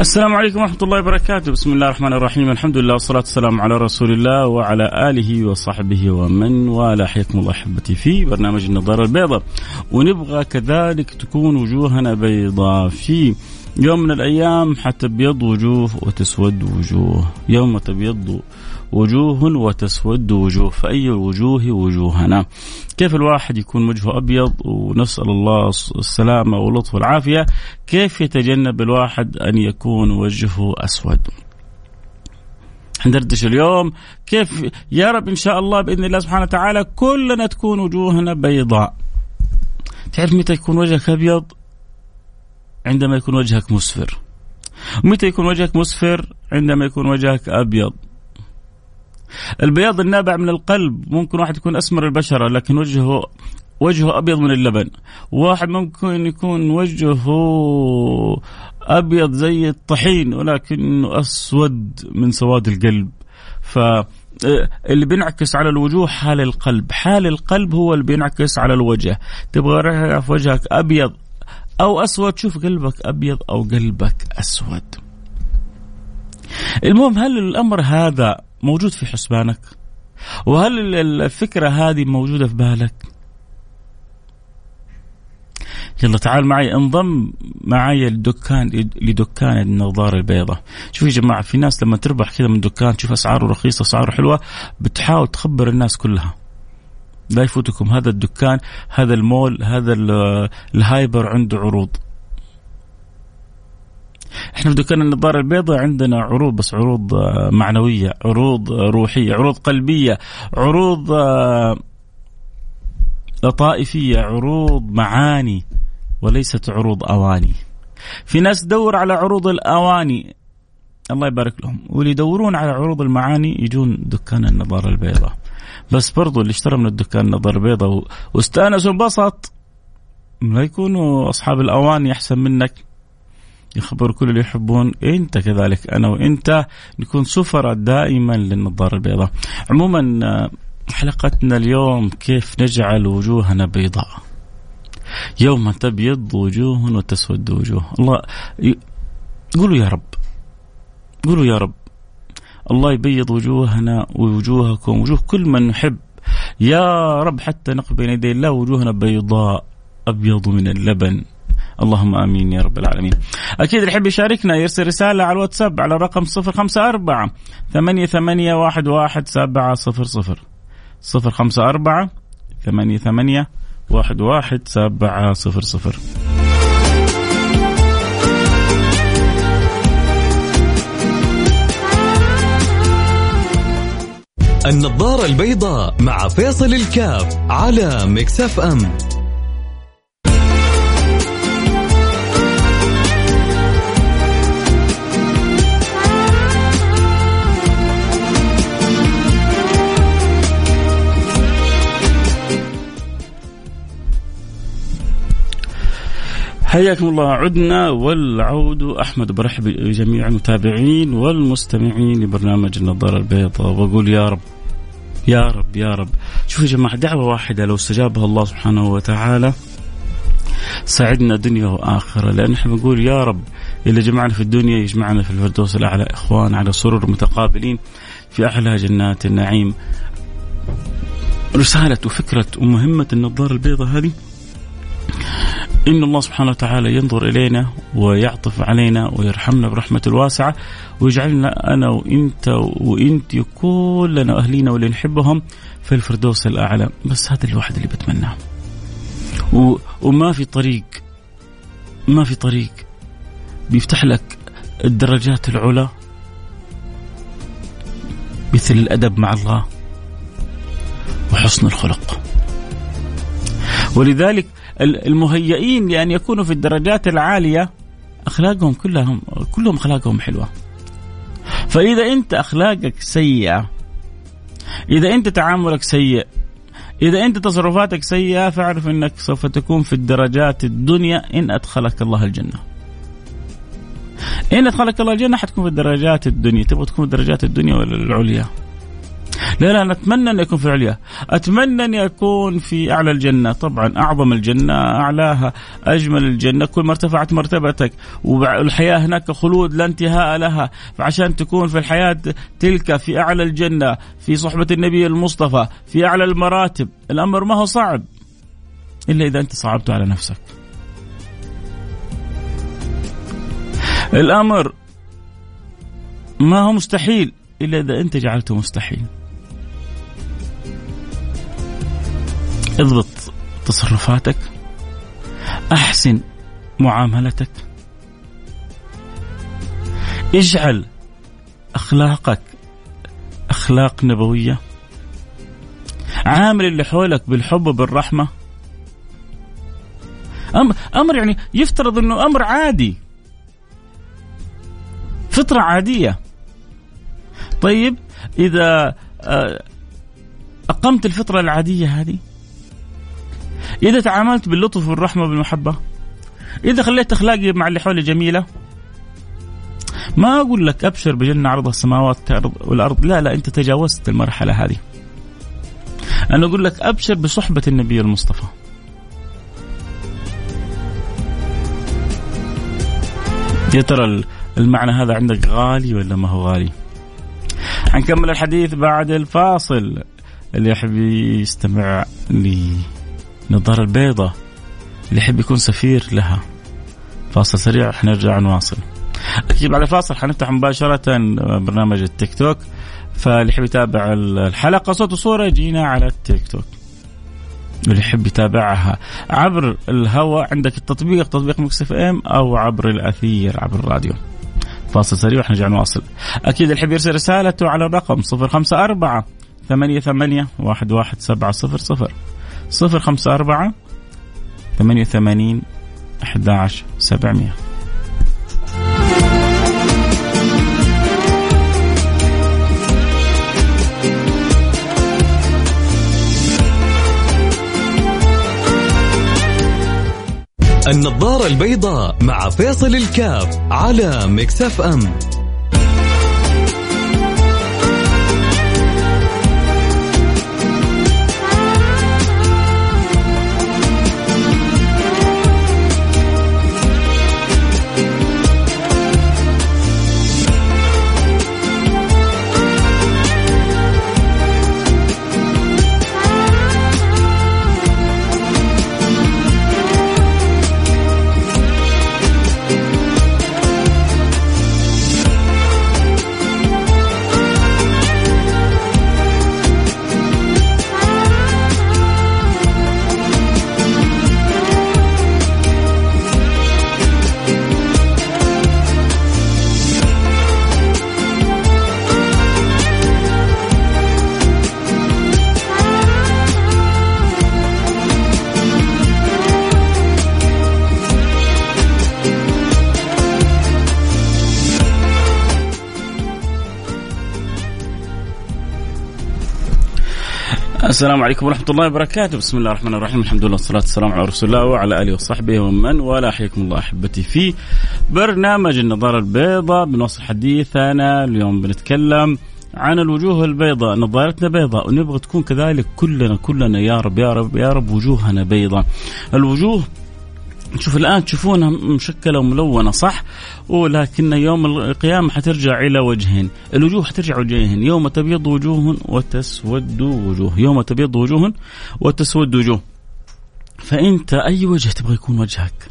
السلام عليكم ورحمة الله وبركاته. بسم الله الرحمن الرحيم. الحمد لله والصلاة والسلام على رسول الله وعلى آله وصحبه ومن والاه. حياكم الله أحبتي في برنامج النظارة البيضاء. ونبغى كذلك تكون وجوهنا بيضاء في يوم من الأيام. حتبيض وجوه وتسود وجوه. يوم تبيض وجوه وتسود وجوه فأي الوجوه وجوهنا. كيف الواحد يكون وجهه أبيض؟ ونسأل الله السلامة واللطف والعافية. كيف يتجنب الواحد أن يكون وجهه أسود؟ حندردش اليوم. كيف يا رب إن شاء الله بإذن الله سبحانه وتعالى كلنا تكون وجوهنا بيضاء. تعرف متى يكون وجهك أبيض؟ عندما يكون وجهك مسفر. متى يكون وجهك مسفر؟ عندما يكون وجهك أبيض. البياض النابع من القلب ممكن واحد يكون أسمر البشرة لكن وجهه وجهه أبيض من اللبن. واحد ممكن يكون وجهه أبيض زي الطحين ولكنه أسود من سواد القلب. ف اللي بينعكس على الوجوه حال القلب. حال القلب هو اللي بينعكس على الوجه. تبغى تعرف وجهك أبيض أو أسود شوف قلبك أبيض أو قلبك أسود. المهم هل الأمر هذا موجود في حسبانك؟ وهل الفكرة هذه موجودة في بالك؟ يلا تعال معي انضم معي الدكان لدكان النظارة البيضاء. شوف يا جماعة في ناس لما تربح كذا من دكان تشوف أسعاره رخيصة أسعاره حلوة بتحاول تخبر الناس كلها. لا يفوتكم هذا الدكان هذا المول هذا الهايبر عنده عروض. إحنا في دكان النظاره البيضاء عندنا عروض بس عروض آه، معنوية عروض آه، روحية عروض قلبية عروض آه، لطائفية عروض معاني وليست عروض أواني. في ناس تدور على عروض الأواني. الله يبارك لهم. واللي يدورون على عروض المعاني يجون دكان النظاره البيضاء. بس برضو اللي اشترى من الدكان النظاره البيضاء واستانس وانبسط لا يكونوا أصحاب الأواني أحسن منك. يخبر كل اللي يحبون انت كذلك أنا وانت نكون سفراء دائما للنظاره البيضاء. عموما حلقتنا اليوم كيف نجعل وجوهنا بيضاء. يوم تبيض وجوه وتسود وجوه، الله ي... قولوا يا رب. قولوا يا رب. الله يبيض وجوهنا ووجوهكم وجوه كل من نحب. يا رب حتى نقف بين يدي الله وجوهنا بيضاء أبيض من اللبن اللهم آمين يا رب العالمين. أكيد اللي يحب يشاركنا يرسل رسالة على الواتساب على الرقم 054 ثمانية ثمانية واحد واحد سبعة صفر صفر. صفر خمسة أربعة ثمانية ثمانية واحد واحد سبعة صفر صفر. النظارة البيضاء مع فيصل الكاف على مكسف أم. حياكم الله. عدنا والعود. أحمد برحب بجميع المتابعين والمستمعين لبرنامج النظارة البيضاء. وأقول يا رب يا رب يا رب. شوفوا يا جماعة دعوة واحدة لو استجابها الله سبحانه وتعالى. سعدنا دنيا وآخرة. لأن إحنا بنقول يا رب اللي جمعنا في الدنيا يجمعنا في الفردوس الأعلى. إخوان على سرور متقابلين في أحلى جنات النعيم. رسالة وفكرة ومهمة النظارة البيضاء هذه. إن الله سبحانه وتعالى ينظر إلينا ويعطف علينا ويرحمنا برحمة الواسعة ويجعلنا أنا وإنت وإنت كلنا أهلينا واللي نحبهم في الفردوس الأعلى. بس هذا الواحد اللي بتمناه. و... وما في طريق ما في طريق بيفتح لك الدرجات العلى مثل الأدب مع الله وحسن الخلق. ولذلك المهيئين لأن يكونوا في الدرجات العالية أخلاقهم كلهم كلهم أخلاقهم حلوة. فإذا أنت أخلاقك سيئة إذا أنت تعاملك سيء إذا أنت تصرفاتك سيئة فاعرف أنك سوف تكون في الدرجات الدنيا. إن أدخلك الله الجنة. إن أدخلك الله الجنة حتكون في الدرجات الدنيا. تبغى تكون في الدرجات الدنيا ولا العليا؟ لا لا أنا أتمنى أن يكون في العليا. أتمنى أن يكون في أعلى الجنة. طبعا أعظم الجنة أعلاها أجمل الجنة. كل ما ارتفعت مرتبتك والحياة هناك خلود لا انتهاء لها. فعشان تكون في الحياة تلك في أعلى الجنة في صحبة النبي المصطفى في أعلى المراتب الأمر ما هو صعب. إلا إذا أنت صعبته على نفسك. الأمر ما هو مستحيل. إلا إذا أنت جعلته مستحيل. اضبط تصرفاتك. أحسن معاملتك. اجعل أخلاقك أخلاق نبوية. عامل اللي حولك بالحب وبالرحمة. أمر يعني يفترض إنه أمر عادي. فطرة عادية. طيب إذا آه، أقمت الفطرة العادية هذه؟ إذا تعاملت باللطف والرحمة والمحبة إذا خليت أخلاقي مع اللي حولي جميلة ما أقول لك أبشر بجنة عرضها السماوات والأرض لا لا أنت تجاوزت المرحلة هذه. أنا أقول لك أبشر بصحبة النبي المصطفى. يا ترى المعنى هذا عندك غالي ولا ما هو غالي؟ حنكمل الحديث بعد الفاصل. اللي يحب يستمع لنظارة البيضة اللي يحب يكون سفير لها. فاصل سريع حنرجع نواصل. أكيد بعد الفاصل حنفتح مباشرة برنامج التيك توك. فاللي يحب يتابع الحلقة صوت وصورة يجينا على التيك توك. اللي يحب يتابعها عبر الهواء عندك التطبيق تطبيق مكسف إم أو عبر الأثير عبر الراديو. فاصل سريع ونرجع نواصل. أكيد اللي يحب يرسل رسالته على الرقم 054 ثمانية ثمانية واحد واحد سبعة صفر صفر. صفر خمسة أربعة ثمانية ثمانين أحد عشر سبعمية. النظارة البيضاء مع فيصل الكاف على مكسف أم. السلام عليكم ورحمة الله وبركاته، بسم الله الرحمن الرحيم، الحمد لله والصلاة والسلام على رسول الله وعلى آله وصحبه ومن والاه، حياكم الله أحبتي في برنامج النظارة البيضاء. بنوصل حديثنا، اليوم. بنتكلم عن الوجوه البيضاء، نظارتنا بيضاء ونبغى تكون كذلك كلنا كلنا. يا رب يا رب يا رب وجوهنا بيضاء. الوجوه شوف الآن تشوفونها مشكلة وملونة صح؟ ولكن يوم القيامة حترجع إلى وجهين. الوجوه حترجع وجهين. يوم تبيض وجوه وتسود وجوه. يوم تبيض وجوه وتسود وجوه. فأنت أي وجه تبغى يكون وجهك؟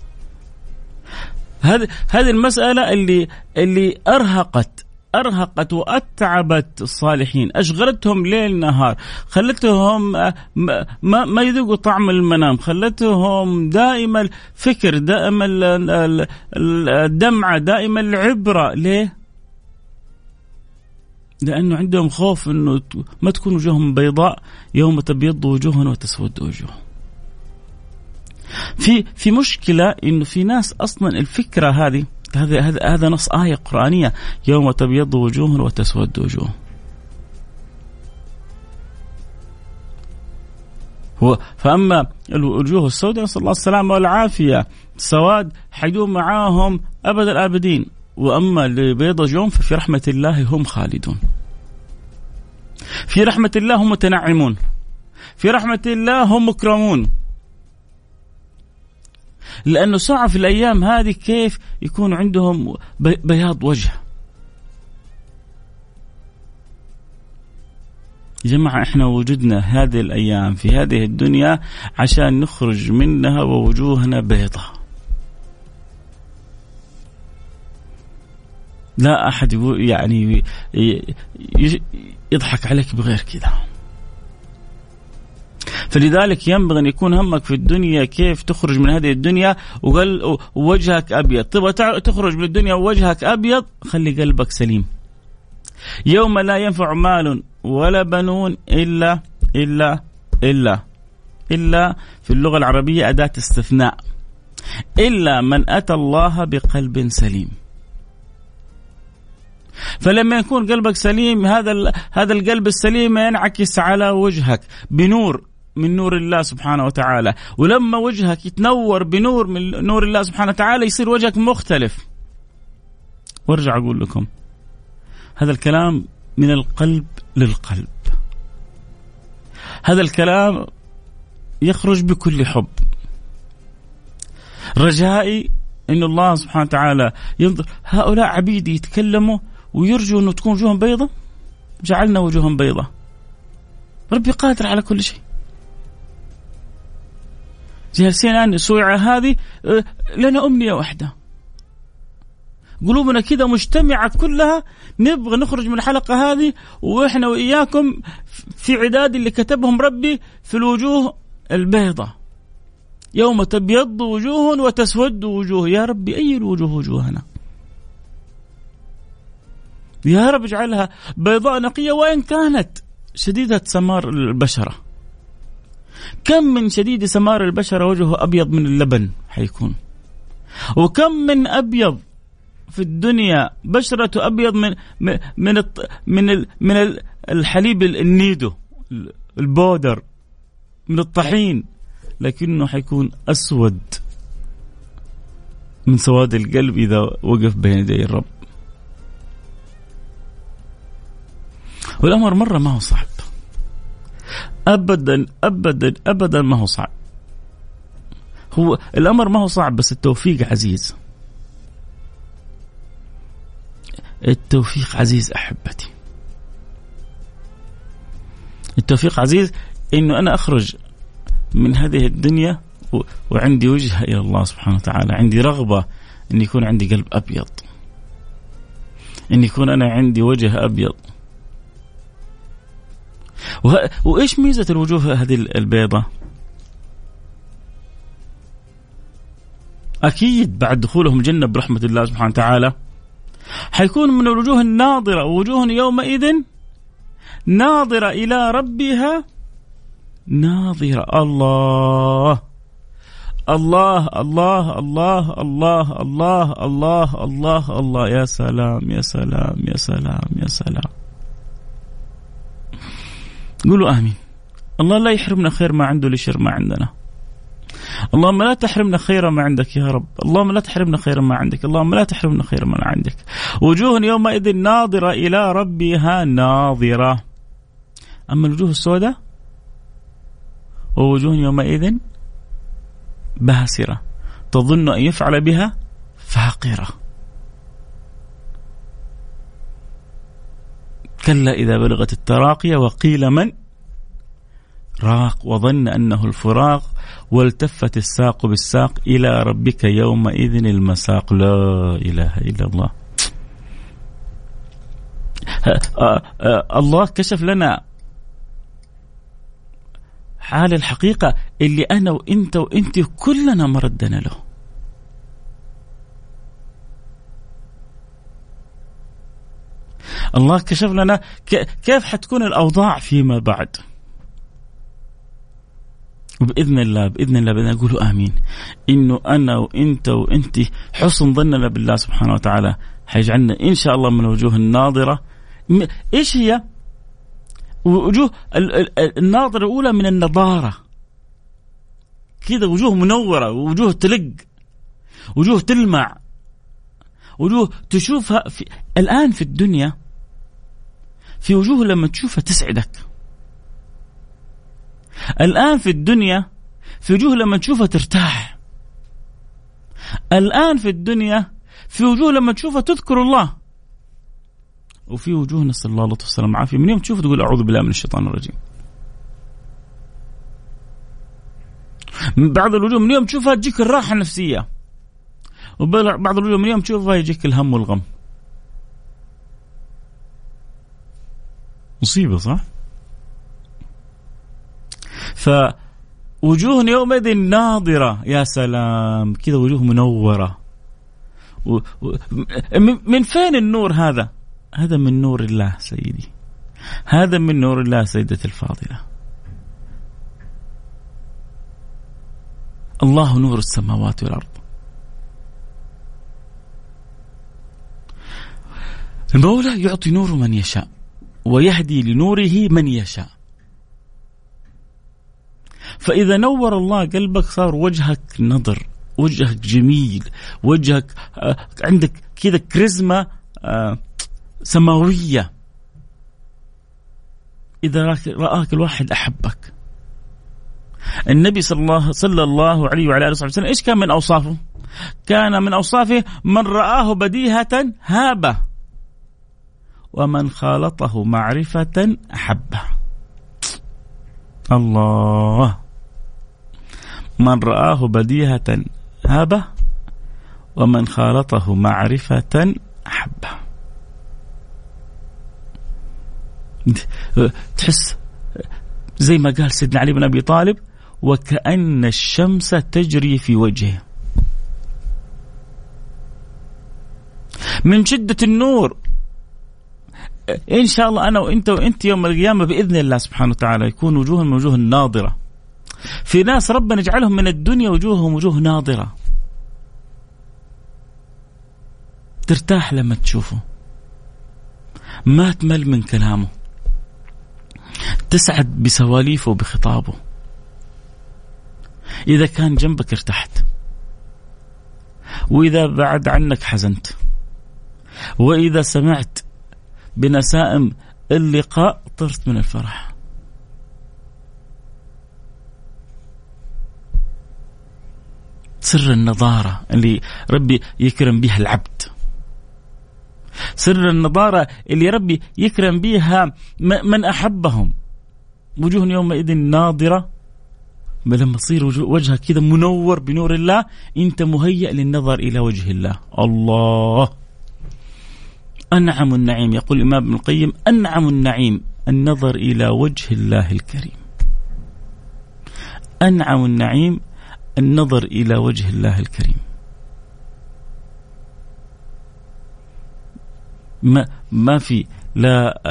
هذه هذه المسألة اللي اللي أرهقت أرهقت وأتعبت الصالحين. أشغلتهم ليل نهار. خلتهم آه، ما, ما يذوقوا طعم المنام. خلتهم دائما الفكر دائما الدمعة دائما العبرة. ليه؟ لأنه عندهم خوف أنه ما تكون وجوههم بيضاء يوم تبيض وجوه وتسود وجوه. في في مشكلة إنه في ناس أصلا الفكرة هذه هذا هذا هذا نص آية قرآنية. يوم تبيض وجوه وتسود وجوه. هو فأما الوجوه السوداء نسأل الله السلامة والعافية. سواد حيدوم معاهم أبد الآبدين. وأما اللي بيض وجوههم ففي رحمة الله هم خالدون. في رحمة الله هم متنعمون. في رحمة الله هم مكرمون. لأنه صعب في الأيام هذه كيف يكون عندهم بياض وجه. يا جماعة إحنا وجدنا هذه الأيام في هذه الدنيا عشان نخرج منها ووجوهنا بيضاء لا أحد يعني يضحك عليك بغير كذا. فلذلك ينبغي أن يكون همك في الدنيا كيف تخرج من هذه الدنيا وقل وجهك أبيض. تبغى تخرج من الدنيا ووجهك أبيض خلي قلبك سليم. يوم لا ينفع مال ولا بنون إلا إلا إلا إلا في اللغة العربية أداة استثناء. إلا من أتى الله بقلب سليم. فلما يكون قلبك سليم هذا هذا القلب السليم ينعكس على وجهك بنور. من نور الله سبحانه وتعالى. ولما وجهك يتنور بنور من نور الله سبحانه وتعالى يصير وجهك مختلف. وارجع أقول لكم هذا الكلام من القلب للقلب. هذا الكلام يخرج بكل حب. رجائي إن الله سبحانه وتعالى ينظر هؤلاء عبيدي يتكلموا ويرجوا إنه تكون وجوههم بيضة؟ جعلنا وجوههم بيضة. ربي قادر على كل شيء. جالسين الان السويعه هذه؟ أه، لنا أمنية واحدة. قلوبنا كذا مجتمعة كلها نبغى نخرج من الحلقة هذه وإحنا وإياكم في عداد اللي كتبهم ربي في الوجوه البيضة يوم تبيض وجوه وتسود وجوه. يا ربي أي الوجوه وجوهنا؟ يا رب اجعلها بيضاء نقية وإن كانت شديدة سمار البشرة. كم من شديد سمار البشرة وجهه أبيض من اللبن؟ حيكون. وكم من أبيض في الدنيا بشرته أبيض من من من من, من الحليب النيدو البودر من الطحين. لكنه حيكون أسود من سواد القلب إذا وقف بين يدي الرب. والأمر مرة ما هو صعب. ابدا ابدا ابدا ما هو صعب. هو الأمر ما هو صعب بس التوفيق عزيز. التوفيق عزيز أحبتي. التوفيق عزيز إنه أنا أخرج من هذه الدنيا وعندي وجهة إلى الله سبحانه وتعالى عندي رغبة إن يكون عندي قلب أبيض. إن يكون أنا عندي وجه أبيض. وه... وإيش ميزة الوجوه هذه البيضة؟ أكيد بعد دخولهم الجنة برحمة الله سبحانه وتعالى. حيكون من الوجوه الناظرة وجوه يومئذ ناظرة إلى ربها. ناظرة. الله الله الله الله الله الله الله الله الله. يا سلام يا سلام يا سلام يا سلام. قولوا آمين. الله لا يحرمنا خير ما عنده لشر ما عندنا. اللهم لا تحرمنا خير ما عندك يا رب. اللهم لا تحرمنا خير ما عندك. اللهم لا تحرمنا خير ما عندك. وجوه يومئذ ناظرة إلى ربها ناظرة. أما الوجوه السوداء؟ ووجوه يومئذ باسرة. تظن أن يفعل بها فاقرة. كلا إذا بلغت التراقية وقيل من؟ راق وظن أنه الفراق والتفت الساق بالساق إلى ربك يومئذ المساق. لا إله إلا الله. الله كشف لنا حال الحقيقة اللي أنا وإنت وإنت كلنا مردنا له. الله كشف لنا كيف حتكون الأوضاع فيما بعد. وباذن الله بإذن الله بدنا نقول آمين. إنه أنا وإنت وانت حسن ظننا بالله سبحانه وتعالى. حيجعلنا إن شاء الله من الوجوه الناظرة. إيش هي؟ وجوه الناظرة الأولى من النضاره كذا وجوه منورة وجوه تلق وجوه تلمع. وجوه تشوفها في الآن في الدنيا في وجوه لما تشوفها تسعدك. الآن في الدنيا في وجوه لما تشوفها ترتاح. الآن في الدنيا في وجوه لما تشوفها تذكر الله. وفي وجوه نسأل الله اللطف والسلام والعافية. من يوم تشوف تقول أعوذ بالله من الشيطان الرجيم. من بعض الوجوه من يوم تشوفها تجيك الراحة النفسية. وبعض الوجوه من يوم تشوفها يجيك الهم والغم. مصيبة صح؟ فوجوه يومئذ ناظرة. يا سلام كذا وجوه منورة. و... و... من فين النور هذا؟ هذا من نور الله سيدي. هذا من نور الله سيدتي الفاضلة. الله نور السماوات والأرض. المولى يعطي نور من يشاء ويهدي لنوره من يشاء. فإذا نور الله قلبك صار وجهك نضر وجهك جميل وجهك آه، عندك كذا كريزما آه، سماوية. إذا رآك الواحد أحبك. النبي صلى الله صلى الله عليه وعلى آله وصحبه وسلم إيش كان من أوصافه؟ كان من أوصافه من رآه بديهة هابة. ومن خالطه معرفة أحبه. الله. من رآه بديهة هابه ومن خالطه معرفة أحبه. تحس زي ما قال سيدنا علي بن أبي طالب وكأن الشمس تجري في وجهه. من شدة النور إن شاء الله أنا وأنت وأنت يوم القيامة بإذن الله سبحانه وتعالى يكون وجوههم وجوه ناظرة. في ناس ربنا يجعلهم من الدنيا وجوههم وجوه ناظرة. ترتاح لما تشوفه. ما تمل من كلامه. تسعد بسواليفه وبخطابه. إذا كان جنبك ارتحت. وإذا بعد عنك حزنت. وإذا سمعت بنسائم اللقاء طرت من الفرح. سر النظارة اللي ربي يكرم بها العبد. سر النظارة اللي ربي يكرم بها من أحبهم. وجوه يومئذ ناظرة. لما تصير وجهك كذا منور بنور الله أنت مهيأ للنظر إلى وجه الله. الله! أنعم النعيم. يقول الإمام ابن القيم أنعم النعيم النظر إلى وجه الله الكريم. أنعم النعيم النظر إلى وجه الله الكريم. ما ما في لا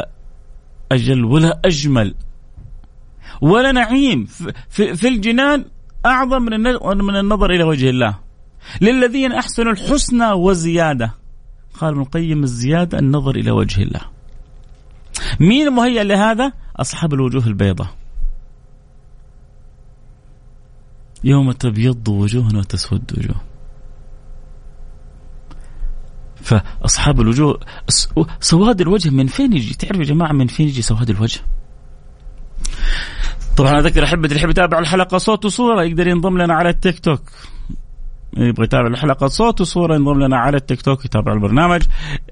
أجل ولا أجمل. ولا نعيم. في, في الجنان أعظم من النظر إلى وجه الله. للذين أحسنوا الحسنى وزيادة. قال ابن القيم الزيادة النظر إلى وجه الله. مين مهيأ لهذا؟ أصحاب الوجوه البيضاء. يوم تبيض وجوه وتسود وجوه. فأصحاب الوجوه سواد الوجه من فين يجي؟ تعرف يا جماعة من فين يجي سواد الوجه؟ طبعا أذكر أحبتي اللي يحب يتابع الحلقة صوت وصورة يقدر ينضم لنا على التيك توك. يبغى يتابع الحلقة. صوت وصورة ينضم لنا على التيك توك يتابع البرنامج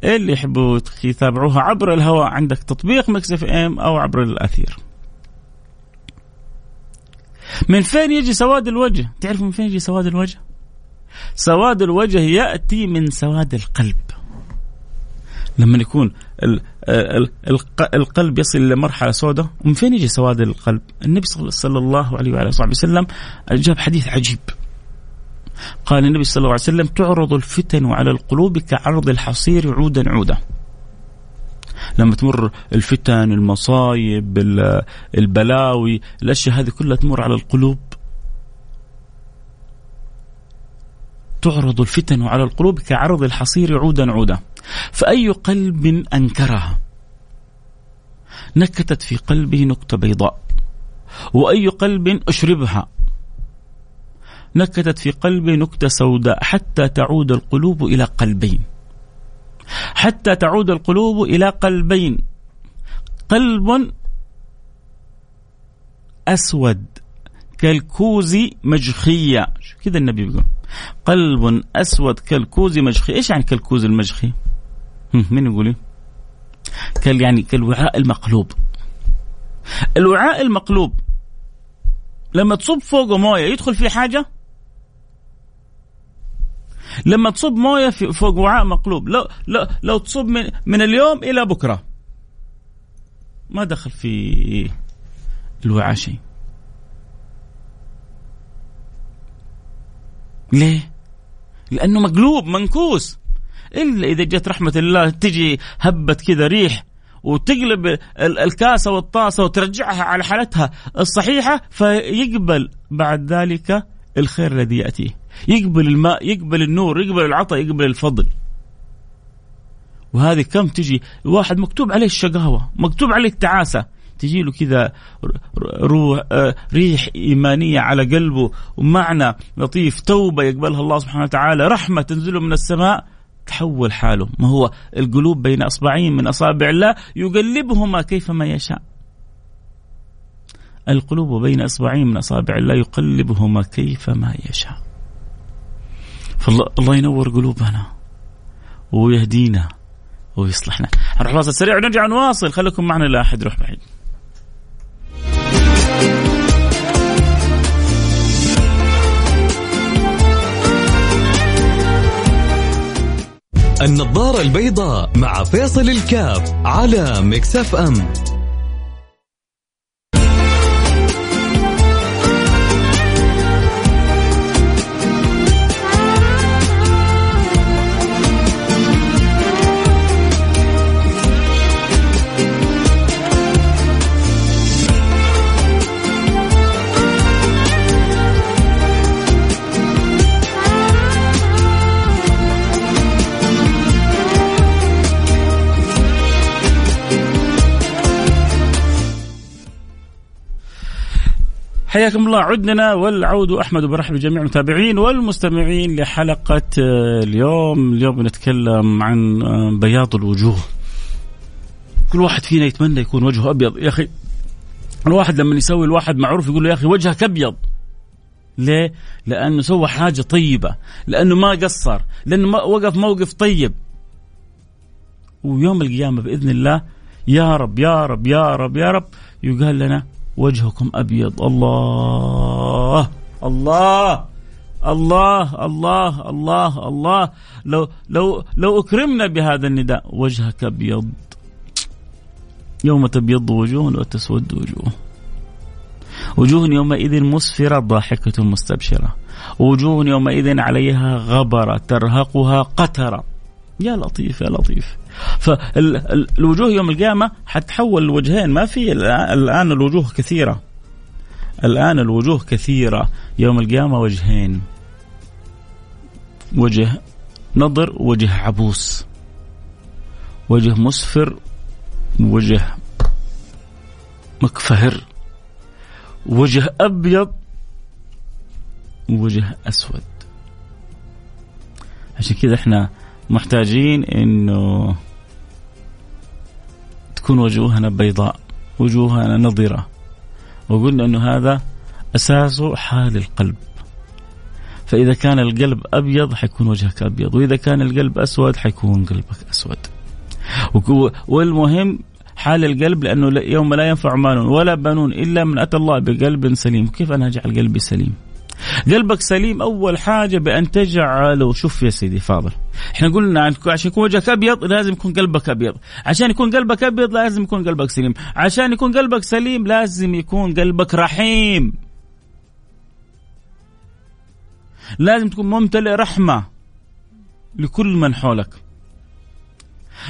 اللي يحبوا يتابعوها عبر الهواء. عندك تطبيق Mix FM أو عبر الأثير. من فين يجي سواد الوجه؟ تعرف من فين يجي سواد الوجه؟ سواد الوجه يأتي من سواد القلب. لما يكون القلب يصل إلى مرحله سوداء ومن فين يجي سواد القلب؟ النبي صلى الله عليه وعلى اله وسلم جاب حديث عجيب. قال النبي صلى الله عليه وسلم تعرض الفتن على القلوب كعرض الحصير عودا عودا. لما تمر الفتن المصايب البلاوي الأشياء هذه كلها تمر على القلوب. تعرض الفتن على القلوب كعرض الحصير عودا عودا. فأي قلب أنكرها؟ نكتت في قلبه نكتة بيضاء. وأي قلب أشربها؟ نكتت في قلبه نكتة سوداء حتى تعود القلوب إلى قلبين. حتى تعود القلوب إلى قلبين. قلب أسود كالكوز مجخية. كذا النبي بيقول؟ قلب أسود كالكوز مجخي إيش يعني كالكوز المجخي؟ من يقول كال يعني كالوعاء المقلوب. الوعاء المقلوب لما تصب فوقه موية يدخل فيه حاجة؟ لما تصب مويه فوق وعاء مقلوب. لو لو لو تصب من, من اليوم إلى بكرة. ما دخل في الوعاء شيء. ليه؟ لأنه مقلوب منكوس. إلا إذا جت رحمة الله تجي هبه كذا ريح وتقلب الكاسة والطاسة وترجعها على حالتها الصحيحة فيقبل بعد ذلك الخير الذي يأتيه. يقبل الماء يقبل النور يقبل العطاء يقبل الفضل. وهذه كم تجي؟ واحد مكتوب عليه الشقاوة مكتوب عليه التعاسة. تجي له كذا روح ريح إيمانية على قلبه ومعنى لطيف توبة يقبلها الله سبحانه وتعالى رحمة تنزله من السماء. تحول حاله. ما هو؟ القلوب بين أصبعين من أصابع الله يقلبهما كيفما يشاء. القلوب بين أصبعين من أصابع الله يقلبهما كيفما يشاء. فالله الله ينور قلوبنا ويهدينا ويصلحنا. نروح فاصل سريع ونرجع نواصل. خليكم معنا لا أحد يروح بعيد. النظارة البيضاء مع فيصل الكاف على مكسف أم. حياكم الله. عدنا والعود أحمد وبرحب بجميع المتابعين والمستمعين لحلقة آه، اليوم. اليوم بنتكلم عن آه، بياض الوجوه. كل واحد فينا يتمنى يكون وجهه أبيض. يا أخي الواحد لما يسوي الواحد معروف يقول له يا أخي وجهك أبيض. ليه؟ لأنه سوى حاجة طيبة لأنه ما قصر لأنه ما وقف موقف طيب. ويوم القيامة بإذن الله يا رب يا رب يا رب يا رب يقال لنا وجهكم أبيض. الله الله الله الله الله الله. لو لو لو أكرمنا بهذا النداء وجهك أبيض. يوم تبيض وجوه وتسود وجوه. وجوه يومئذ مسفرة ضاحكة مستبشرة. وجوه يومئذ عليها غبرة ترهقها قترة. يا لطيف يا لطيف. فالوجوه يوم القيامة حتحول الوجهين ما في الآن الوجوه كثيرة. الآن الوجوه كثيرة. يوم القيامة وجهين. وجه نضر وجه عبوس. وجه مسفر وجه مكفهر. وجه أبيض وجه أسود. عشان كذا إحنا محتاجين إنه تكون وجوهنا بيضاء وجوهنا نضره وقلنا إنه هذا اساسه حال القلب. فإذا كان القلب أبيض حيكون وجهك أبيض وإذا كان القلب أسود حيكون قلبك أسود. والمهم حال القلب لأنه يوم لا ينفع مال ولا بنون إلا من أتى الله بقلب سليم، كيف أنا أجعل قلبي سليم؟ قلبك سليم. أول حاجة بأن تجعله شوف يا سيدي فاضل. إحنا قلنا عشان يكون وجهك أبيض لازم يكون قلبك أبيض. عشان يكون قلبك أبيض لازم يكون قلبك سليم. عشان يكون قلبك سليم لازم يكون قلبك رحيم. لازم تكون ممتلئ رحمة لكل من حولك.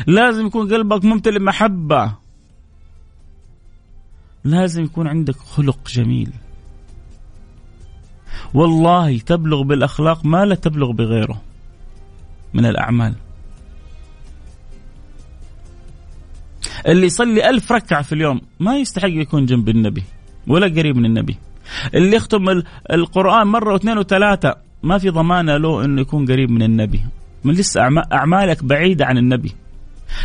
لازم يكون قلبك ممتلئ محبة. لازم يكون عندك خلق جميل. والله تبلغ بالأخلاق ما لا تبلغ بغيره من الأعمال. اللي يصلي ألف ركعة في اليوم ما يستحق يكون جنب النبي ولا قريب من النبي. اللي يختم القرآن مرة واثنين وثلاثة ما في ضمانة له أنه يكون قريب من النبي. من لسه أعمالك بعيدة عن النبي.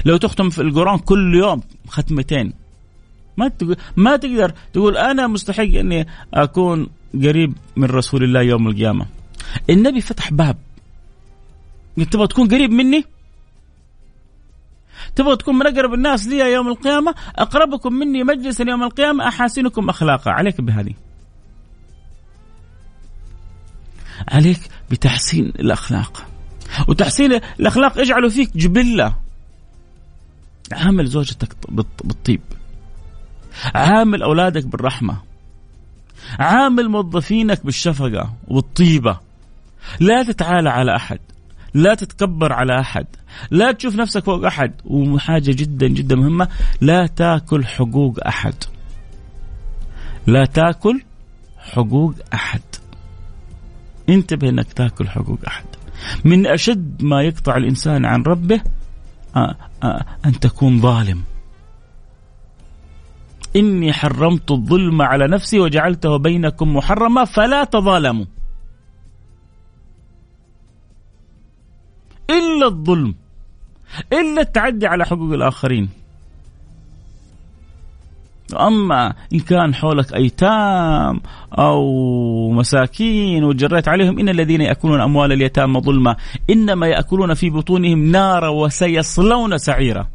لو تختم في القرآن كل يوم ختمتين ما ما تقدر تقول أنا مستحق إني أكون قريب من رسول الله يوم القيامة. النبي فتح باب. تبغى تكون قريب مني؟ تبغى تكون من أقرب الناس لي يوم القيامة؟ أقربكم مني مجلسا يوم القيامة أحاسنكم اخلاقا، عليك بهذه. عليك بتحسين الأخلاق. وتحسين الأخلاق اجعله فيك جبلة. عامل زوجتك بالطيب. عامل أولادك بالرحمة. عامل موظفينك بالشفقة والطيبة. لا تتعالى على أحد. لا تتكبر على أحد. لا تشوف نفسك فوق أحد. وحاجة جدا جدا مهمة لا تاكل حقوق أحد. لا تاكل حقوق أحد. انتبه إنك تاكل حقوق أحد. من أشد ما يقطع الإنسان عن ربه آه، آه، أن تكون ظالم. إني حرمت الظلم على نفسي وجعلته بينكم محرما فلا تظالموا. إلا الظلم إلا التعدي على حقوق الآخرين. أما إن كان حولك أيتام أو مساكين وجريت عليهم إن الذين يأكلون أموال اليتامى ظلما إنما يأكلون في بطونهم نارا وسيصلون سعيرا.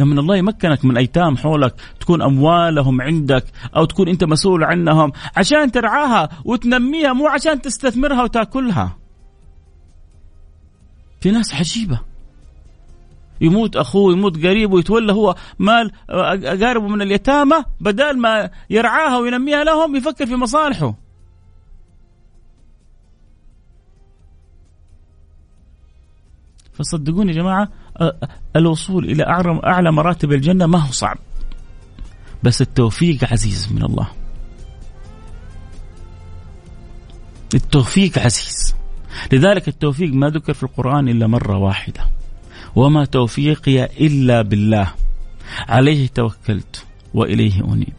لما الله يمكنك من أيتام حولك تكون أموالهم عندك أو تكون أنت مسؤول عنهم عشان ترعاها وتنميها مو عشان تستثمرها وتأكلها. في ناس عجيبة يموت أخوه يموت قريبه ويتولى هو مال أقاربه من اليتامى بدل ما يرعاها وينميها لهم يفكر في مصالحه. فصدقوني يا جماعة الوصول إلى أعلى مراتب الجنة ما هو صعب. بس التوفيق عزيز من الله. التوفيق عزيز. لذلك التوفيق ما ذكر في القرآن إلا مرة واحدة. وما توفيقي إلا بالله. عليه توكلت وإليه أنيب.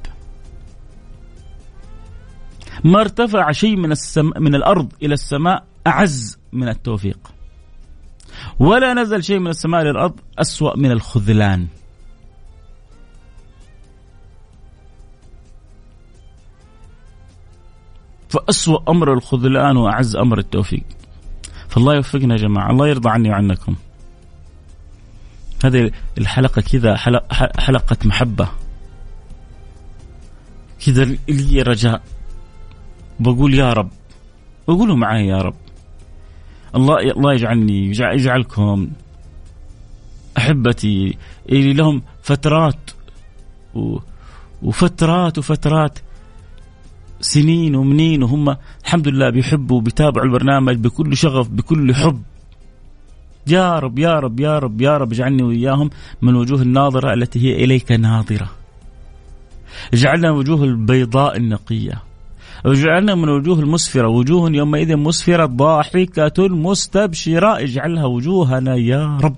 ما ارتفع شيء من السماء من الأرض إلى السماء أعز من التوفيق. ولا نزل شيء من السماء للأرض أسوأ من الخذلان. فأسوأ أمر الخذلان وأعز أمر التوفيق. فالله يوفقنا يا جماعة الله يرضى عني وعنكم. هذه الحلقة كذا حلقة محبة. كذا لي رجاء. بقول يا رب وقولوا معي يا رب. الله الله يجعلني يجعلكم أحبتي. اللي لهم فترات وفترات وفترات سنين ومنين وهم الحمد لله بيحبوا وبيتابعوا البرنامج بكل شغف بكل حب. يا رب يا رب يا رب يا رب اجعلني وإياهم من وجوه الناظرة التي هي إليك ناظرة. اجعلنا وجوه البيضاء النقية. واجعلنا من وجوه المسفرة وجوه يومئذ مسفرة ضاحكة مستبشرة. اجعلها وجوهنا يا رب.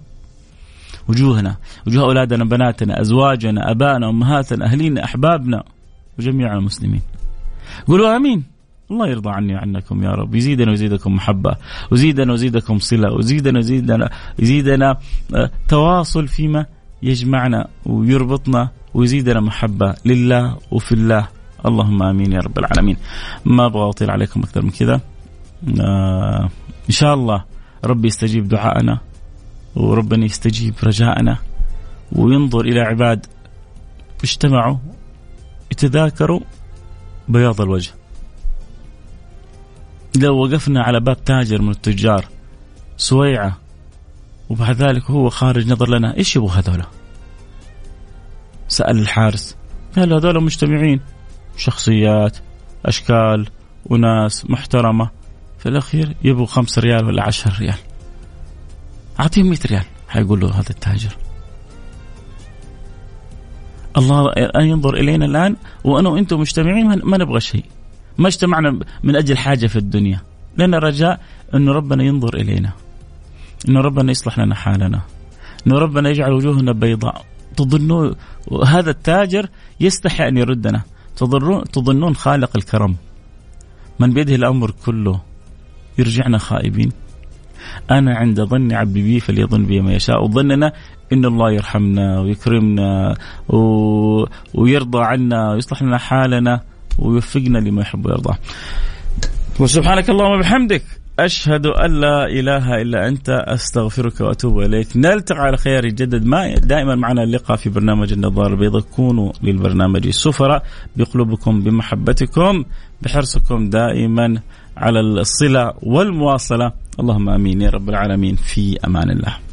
وجوهنا وجوه أولادنا بناتنا أزواجنا أبائنا أمهاتنا أهلينا أحبابنا وجميع المسلمين. قولوا آمين. الله يرضى عني وعنكم يا رب. يزيدنا ويزيدكم محبة ويزيدنا ويزيدكم صلة ويزيدنا ويزيدنا يزيدنا آه، تواصل فيما يجمعنا ويربطنا ويزيدنا محبة لله وفي الله. اللهم آمين يا رب العالمين. ما أبغى أطيل عليكم أكثر من كذا. آه إن شاء الله ربي يستجيب دعائنا وربنا يستجيب رجاءنا وينظر إلى عباد اجتمعوا يتذاكروا بياض الوجه. لو وقفنا على باب تاجر من التجار سويعة وبعد ذلك هو خارج نظر لنا إيش يبغوا هذولا؟ سأل الحارس. قال هذول مجتمعين. شخصيات أشكال وناس محترمة. في الأخير يبغوا خمس ريال ولا عشر ريال. أعطيهم 100 ريال حيقول له هذا التاجر. الله ينظر إلينا الآن وأنا وأنتم مجتمعين ما نبغى شيء. ما اجتمعنا من أجل حاجة في الدنيا. لنا رجاء أنه ربنا ينظر إلينا. أنه ربنا يصلح لنا حالنا. أنه ربنا يجعل وجوهنا بيضاء. تظنون هذا التاجر يستحي أن يردنا. تظنون خالق الكرم. من بيده الأمر كله يرجعنا خائبين. أنا عند ظن عبدي بي فليظن بي ما يشاء. وظننا إن الله يرحمنا ويكرمنا و... ويرضى عنا ويصلح لنا حالنا ويوفقنا لما يحب ويرضى. وسبحانك اللهم وبحمدك. أشهد أن لا إله إلا أنت أستغفرك وأتوب إليك. نلتقي على خير يجدد ما دائما معنا اللقاء في برنامج النظارة البيضاء. كونوا للبرنامج سفراء بقلوبكم بمحبتكم بحرصكم دائما على الصلة والمواصلة. اللهم آمين يا رب العالمين. في أمان الله.